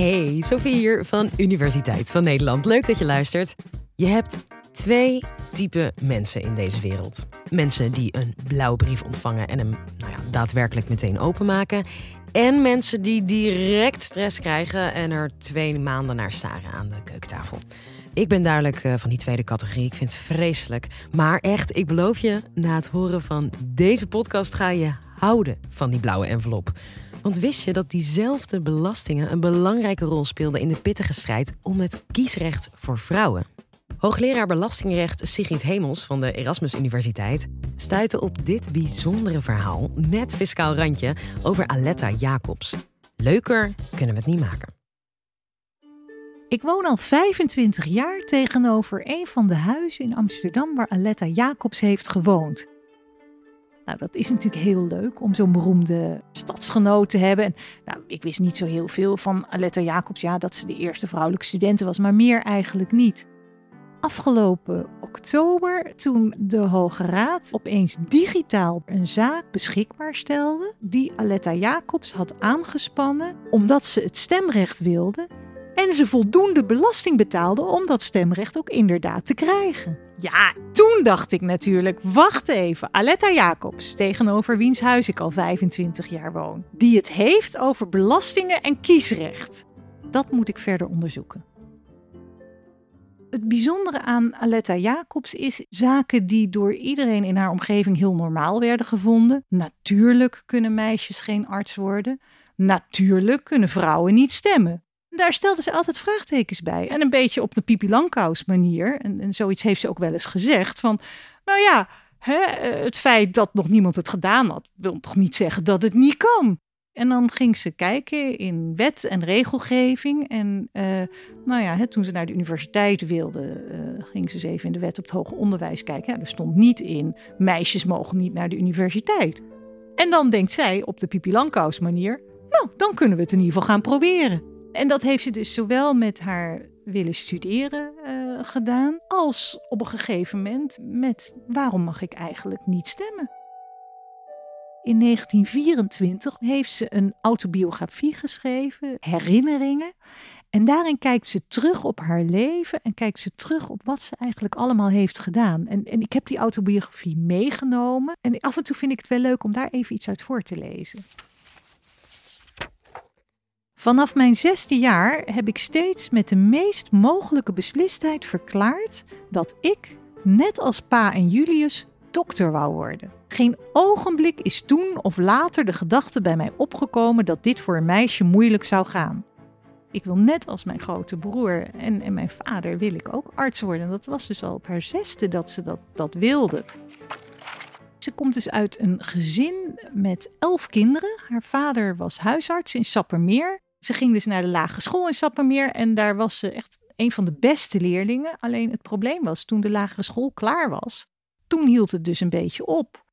Hey, Sophie hier van Universiteit van Nederland. Leuk dat je luistert. Je hebt twee typen mensen in deze wereld. Mensen die een blauwe brief ontvangen en hem nou ja, daadwerkelijk meteen openmaken. En mensen die direct stress krijgen en er twee maanden naar staren aan de keukentafel. Ik ben duidelijk eh, van die tweede categorie. Ik vind het vreselijk. Maar echt, ik beloof je, na het horen van deze podcast ga je houden van die blauwe envelop. Want wist je dat diezelfde belastingen een belangrijke rol speelden in de pittige strijd om het kiesrecht voor vrouwen? Hoogleraar belastingrecht Sigrid Hemels van de Erasmus Universiteit stuitte op dit bijzondere verhaal, net fiscaal randje, over Aletta Jacobs. Leuker kunnen we het niet maken. Ik woon al 25 jaar tegenover een van de huizen in Amsterdam waar Aletta Jacobs heeft gewoond. Nou, dat is natuurlijk heel leuk om zo'n beroemde stadsgenoot te hebben. En, nou, ik wist niet zo heel veel van Aletta Jacobs. Ja, dat ze de eerste vrouwelijke studenten was, maar meer eigenlijk niet. Afgelopen oktober, toen de Hoge Raad opeens digitaal een zaak beschikbaar stelde, die Aletta Jacobs had aangespannen omdat ze het stemrecht wilde en ze voldoende belasting betaalde om dat stemrecht ook inderdaad te krijgen. Ja, toen dacht ik natuurlijk, wacht even, Aletta Jacobs, tegenover wiens huis ik al 25 jaar woon, die het heeft over belastingen en kiesrecht. Dat moet ik verder onderzoeken. Het bijzondere aan Aletta Jacobs is zaken die door iedereen in haar omgeving heel normaal werden gevonden. Natuurlijk kunnen meisjes geen arts worden. Natuurlijk kunnen vrouwen niet stemmen. Daar stelde ze altijd vraagtekens bij. En een beetje op de Pipi Langkous manier. En, zoiets heeft ze ook wel eens gezegd. Van, nou ja, hè, het feit dat nog niemand het gedaan had, wil toch niet zeggen dat het niet kan. En dan ging ze kijken in wet en regelgeving. En uh, nou ja, hè, toen ze naar de universiteit wilde, uh, ging ze eens even in de wet op het hoger onderwijs kijken. Ja, er stond niet in, meisjes mogen niet naar de universiteit. En dan denkt zij op de Pipi Langkous manier, nou, dan kunnen we het in ieder geval gaan proberen. En dat heeft ze dus zowel met haar willen studeren uh, gedaan, als op een gegeven moment met waarom mag ik eigenlijk niet stemmen? In 1924 heeft ze een autobiografie geschreven, Herinneringen. En daarin kijkt ze terug op haar leven en kijkt ze terug op wat ze eigenlijk allemaal heeft gedaan. En, en ik heb die autobiografie meegenomen. En af en toe vind ik het wel leuk om daar even iets uit voor te lezen. Vanaf mijn zesde jaar heb ik steeds met de meest mogelijke beslistheid verklaard dat ik, net als pa en Julius, dokter wou worden. Geen ogenblik is toen of later de gedachte bij mij opgekomen dat dit voor een meisje moeilijk zou gaan. Ik wil net als mijn grote broer en, en mijn vader wil ik ook arts worden. Dat was dus al op haar zesde dat ze dat, dat wilde. Ze komt dus uit een gezin met elf kinderen. Haar vader was huisarts in Sappermeer. Ze ging dus naar de lagere school in Sappermeer en daar was ze echt een van de beste leerlingen. Alleen het probleem was, toen de lagere school klaar was, toen hield het dus een beetje op.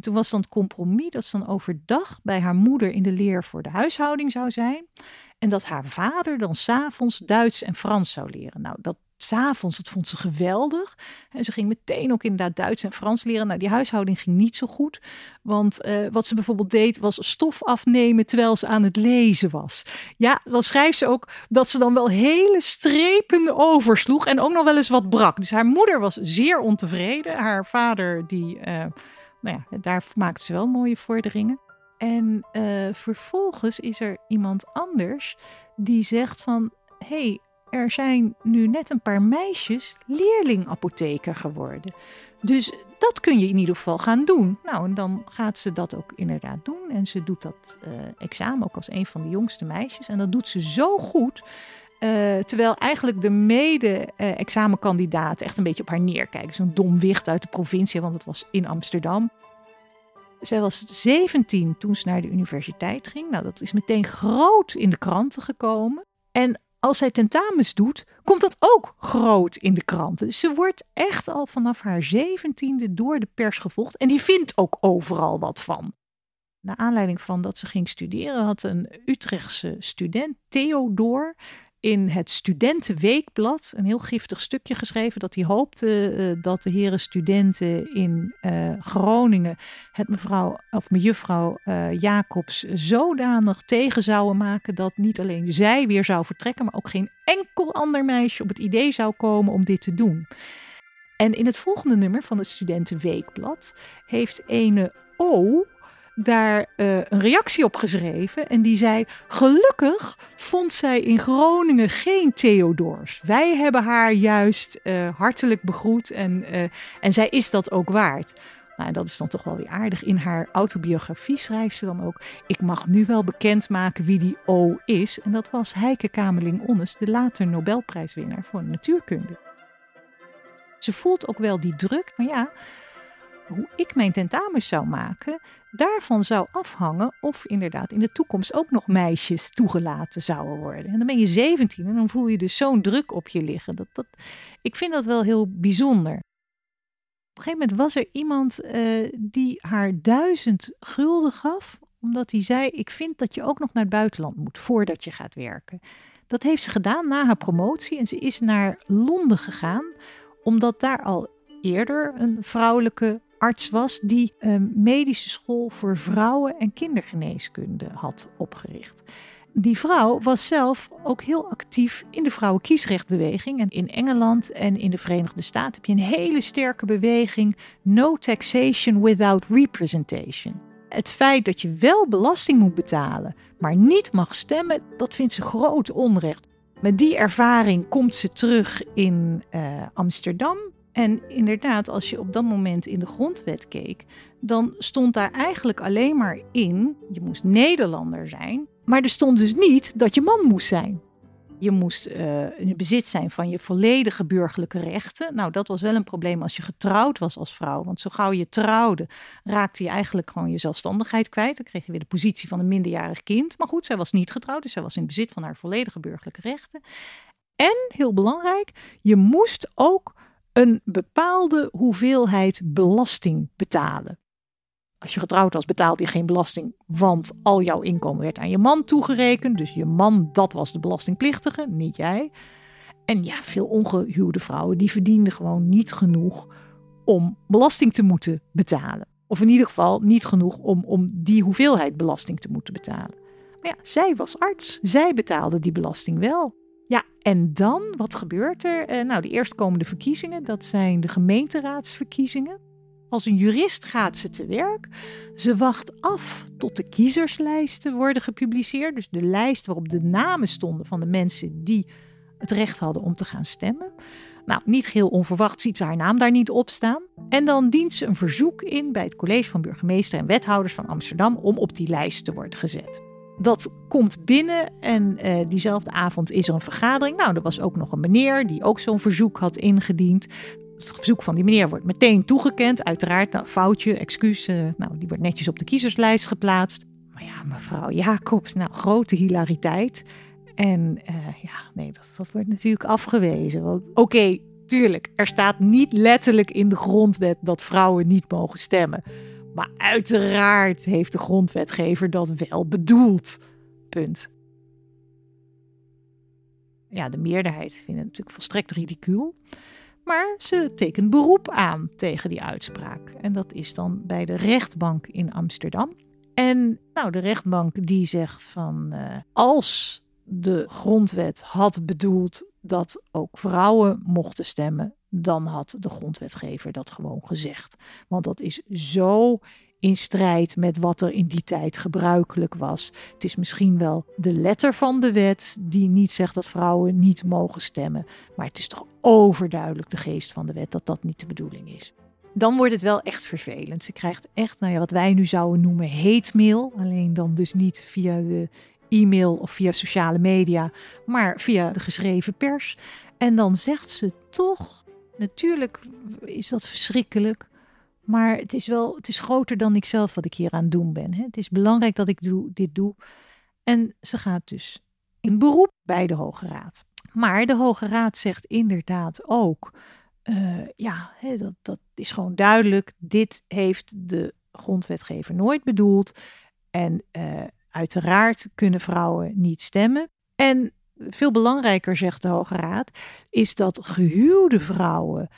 Toen was dan het compromis dat ze dan overdag bij haar moeder in de leer voor de huishouding zou zijn. En dat haar vader dan s'avonds Duits en Frans zou leren. Nou, dat s'avonds, dat vond ze geweldig. En ze ging meteen ook inderdaad Duits en Frans leren. Nou, die huishouding ging niet zo goed. Want uh, wat ze bijvoorbeeld deed, was stof afnemen terwijl ze aan het lezen was. Ja, dan schrijft ze ook dat ze dan wel hele strepen oversloeg en ook nog wel eens wat brak. Dus haar moeder was zeer ontevreden. Haar vader, die, uh, nou ja, daar maakte ze wel mooie vorderingen. En uh, vervolgens is er iemand anders die zegt van... hey, er zijn nu net een paar meisjes leerlingapotheker geworden. Dus dat kun je in ieder geval gaan doen. Nou, en dan gaat ze dat ook inderdaad doen. En ze doet dat uh, examen ook als een van de jongste meisjes. En dat doet ze zo goed. Uh, terwijl eigenlijk de mede-examenkandidaten echt een beetje op haar neerkijken. Zo'n dom wicht uit de provincie, want het was in Amsterdam. Zij was 17 toen ze naar de universiteit ging. Nou, dat is meteen groot in de kranten gekomen. En als zij tentamens doet, komt dat ook groot in de kranten. Dus ze wordt echt al vanaf haar zeventiende door de pers gevolgd. En die vindt ook overal wat van. Naar aanleiding van dat ze ging studeren, had een Utrechtse student, Theodor, in het Studentenweekblad een heel giftig stukje geschreven. Dat hij hoopte uh, dat de heren studenten in uh, Groningen het mevrouw of mejuffrouw uh, Jacobs zodanig tegen zouden maken dat niet alleen zij weer zou vertrekken, maar ook geen enkel ander meisje op het idee zou komen om dit te doen. En in het volgende nummer van het Studentenweekblad heeft ene O daar uh, een reactie op geschreven. En die zei: Gelukkig vond zij in Groningen geen Theodors. Wij hebben haar juist uh, hartelijk begroet en, uh, en zij is dat ook waard. Nou, dat is dan toch wel weer aardig. In haar autobiografie schrijft ze dan ook: Ik mag nu wel bekendmaken wie die O is. En dat was Heike Kamerling-Onnes, de later Nobelprijswinnaar voor natuurkunde. Ze voelt ook wel die druk, maar ja, hoe ik mijn tentamens zou maken, daarvan zou afhangen of inderdaad in de toekomst ook nog meisjes toegelaten zouden worden. En dan ben je 17 en dan voel je dus zo'n druk op je liggen. Dat, dat, ik vind dat wel heel bijzonder. Op een gegeven moment was er iemand uh, die haar duizend gulden gaf, omdat hij zei: Ik vind dat je ook nog naar het buitenland moet voordat je gaat werken. Dat heeft ze gedaan na haar promotie en ze is naar Londen gegaan, omdat daar al eerder een vrouwelijke arts was die een medische school voor vrouwen- en kindergeneeskunde had opgericht. Die vrouw was zelf ook heel actief in de vrouwenkiesrechtbeweging. En in Engeland en in de Verenigde Staten heb je een hele sterke beweging No Taxation Without Representation. Het feit dat je wel belasting moet betalen, maar niet mag stemmen, dat vindt ze groot onrecht. Met die ervaring komt ze terug in uh, Amsterdam en inderdaad, als je op dat moment in de grondwet keek, dan stond daar eigenlijk alleen maar in: je moest Nederlander zijn. Maar er stond dus niet dat je man moest zijn. Je moest uh, in bezit zijn van je volledige burgerlijke rechten. Nou, dat was wel een probleem als je getrouwd was als vrouw. Want zo gauw je trouwde, raakte je eigenlijk gewoon je zelfstandigheid kwijt. Dan kreeg je weer de positie van een minderjarig kind. Maar goed, zij was niet getrouwd, dus zij was in bezit van haar volledige burgerlijke rechten. En heel belangrijk, je moest ook een bepaalde hoeveelheid belasting betalen. Als je getrouwd was, betaalde je geen belasting, want al jouw inkomen werd aan je man toegerekend. Dus je man, dat was de belastingplichtige, niet jij. En ja, veel ongehuwde vrouwen, die verdienden gewoon niet genoeg om belasting te moeten betalen. Of in ieder geval niet genoeg om, om die hoeveelheid belasting te moeten betalen. Maar ja, zij was arts. Zij betaalde die belasting wel. Ja, en dan, wat gebeurt er? Uh, nou, de eerstkomende verkiezingen, dat zijn de gemeenteraadsverkiezingen. Als een jurist gaat ze te werk. Ze wacht af tot de kiezerslijsten worden gepubliceerd. Dus de lijst waarop de namen stonden van de mensen die het recht hadden om te gaan stemmen. Nou, niet geheel onverwacht ziet ze haar naam daar niet op staan. En dan dient ze een verzoek in bij het college van burgemeester en wethouders van Amsterdam om op die lijst te worden gezet. Dat komt binnen en uh, diezelfde avond is er een vergadering. Nou, er was ook nog een meneer die ook zo'n verzoek had ingediend. Het verzoek van die meneer wordt meteen toegekend. Uiteraard, nou, foutje, excuus. Uh, nou, die wordt netjes op de kiezerslijst geplaatst. Maar ja, mevrouw Jacobs, nou, grote hilariteit. En uh, ja, nee, dat, wordt natuurlijk afgewezen. Want oké, tuurlijk, er staat niet letterlijk in de grondwet dat vrouwen niet mogen stemmen. Maar uiteraard heeft de grondwetgever dat wel bedoeld. Punt. Ja, de meerderheid vindt het natuurlijk volstrekt ridicuul. Maar ze tekent beroep aan tegen die uitspraak. En dat is dan bij de rechtbank in Amsterdam. En nou, de rechtbank die zegt van uh, als de grondwet had bedoeld dat ook vrouwen mochten stemmen, dan had de grondwetgever dat gewoon gezegd. Want dat is zo in strijd met wat er in die tijd gebruikelijk was. Het is misschien wel de letter van de wet die niet zegt dat vrouwen niet mogen stemmen. Maar het is toch overduidelijk de geest van de wet dat dat niet de bedoeling is. Dan wordt het wel echt vervelend. Ze krijgt echt nou ja, wat wij nu zouden noemen hate mail. Alleen dan dus niet via de e-mail of via sociale media, maar via de geschreven pers. En dan zegt ze toch Natuurlijk is dat verschrikkelijk. Maar het is wel, het is groter dan ik zelf wat ik hier aan doen ben. Hè. Het is belangrijk dat ik doe, dit doe. En ze gaat dus in beroep bij de Hoge Raad. Maar de Hoge Raad zegt inderdaad ook, uh, ja, hè, dat, dat is gewoon duidelijk. Dit heeft de grondwetgever nooit bedoeld. En uh, uiteraard kunnen vrouwen niet stemmen. En Veel belangrijker, zegt de Hoge Raad, is dat gehuwde vrouwen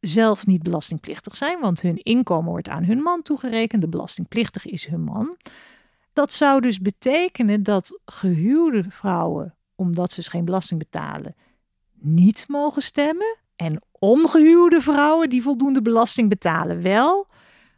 zelf niet belastingplichtig zijn, want hun inkomen wordt aan hun man toegerekend. De belastingplichtige is hun man. Dat zou dus betekenen dat gehuwde vrouwen, omdat ze dus geen belasting betalen, niet mogen stemmen. En ongehuwde vrouwen die voldoende belasting betalen wel.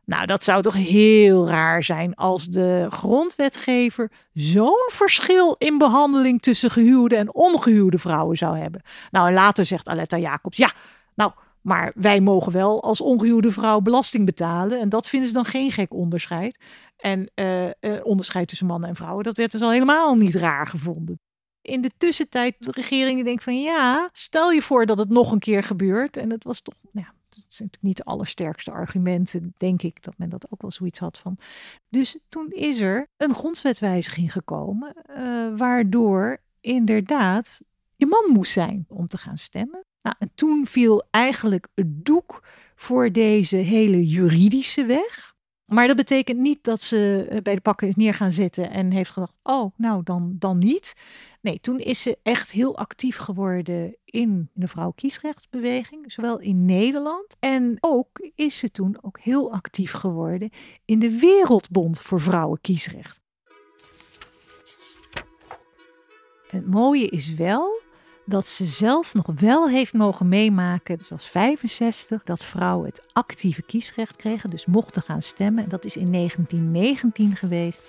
Nou, dat zou toch heel raar zijn als de grondwetgever zo'n verschil in behandeling tussen gehuwde en ongehuwde vrouwen zou hebben. Nou, en later zegt Aletta Jacobs, ja, nou, maar wij mogen wel als ongehuwde vrouw belasting betalen. En dat vinden ze dan geen gek onderscheid. En uh, uh, onderscheid tussen mannen en vrouwen, dat werd dus al helemaal niet raar gevonden. In de tussentijd, de regering die denkt van ja, stel je voor dat het nog een keer gebeurt. En het was toch, ja, zijn natuurlijk niet de allersterkste argumenten, denk ik, dat men dat ook wel zoiets had van. Dus toen is er een grondwetwijziging gekomen, uh, waardoor inderdaad je man moest zijn om te gaan stemmen. Nou, en toen viel eigenlijk het doek voor deze hele juridische weg. Maar dat betekent niet dat ze eh, bij de pakken is neer gaan zitten en heeft gedacht: oh, nou dan, dan niet. Nee, toen is ze echt heel actief geworden in de vrouwenkiesrechtsbeweging, zowel in Nederland. En ook is ze toen ook heel actief geworden in de Wereldbond voor Vrouwenkiesrecht. Het mooie is wel dat ze zelf nog wel heeft mogen meemaken, het was 65, dat vrouwen het actieve kiesrecht kregen, dus mochten gaan stemmen. Dat is in 1919 geweest.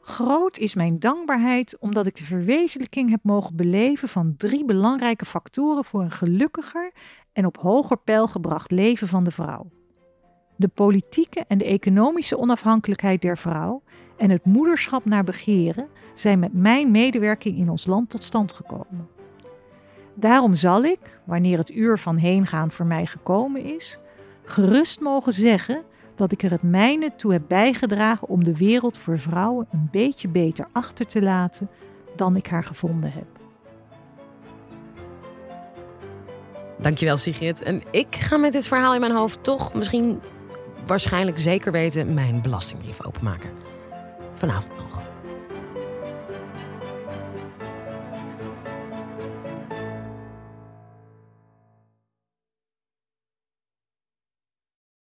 Groot is mijn dankbaarheid omdat ik de verwezenlijking heb mogen beleven van drie belangrijke factoren voor een gelukkiger en op hoger peil gebracht leven van de vrouw. De politieke en de economische onafhankelijkheid der vrouw en het moederschap naar begeren zijn met mijn medewerking in ons land tot stand gekomen. Daarom zal ik, wanneer het uur van heengaan voor mij gekomen is, gerust mogen zeggen dat ik er het mijne toe heb bijgedragen om de wereld voor vrouwen een beetje beter achter te laten dan ik haar gevonden heb. Dankjewel Sigrid. En ik ga met dit verhaal in mijn hoofd toch misschien waarschijnlijk zeker weten mijn belastingbrief openmaken. Vanavond nog.